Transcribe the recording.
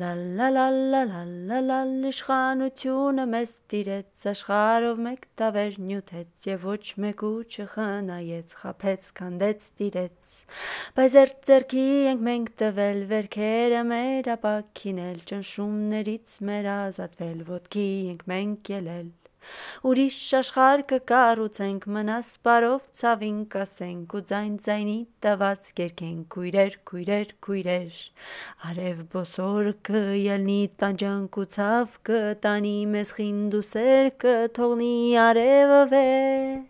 Լա լա լա լա լա լա լա իշխանությունը մեզ տիրեց աշխարհով մեկ տավեր նյութեց եւ ոչ մեկու չխնայեց խափեց քանդեց տիրեց բայց ձեր ձերքի ենք մենք տվել վերքերը մեր ապակինել ճնշումներից մեր ազատվել ոտքի ենք մենք ելել Ուրիշ աշխարհ կկառուցենք մնաս բարով ցավին կասենք ու ձայն ձայնի տված կերքենք քույրեր քույրեր քույրեր արև բոսոր կելնի տանջանք ու ցավ կտանի մեզ խինդ ու սեր կթողնի արևը վեր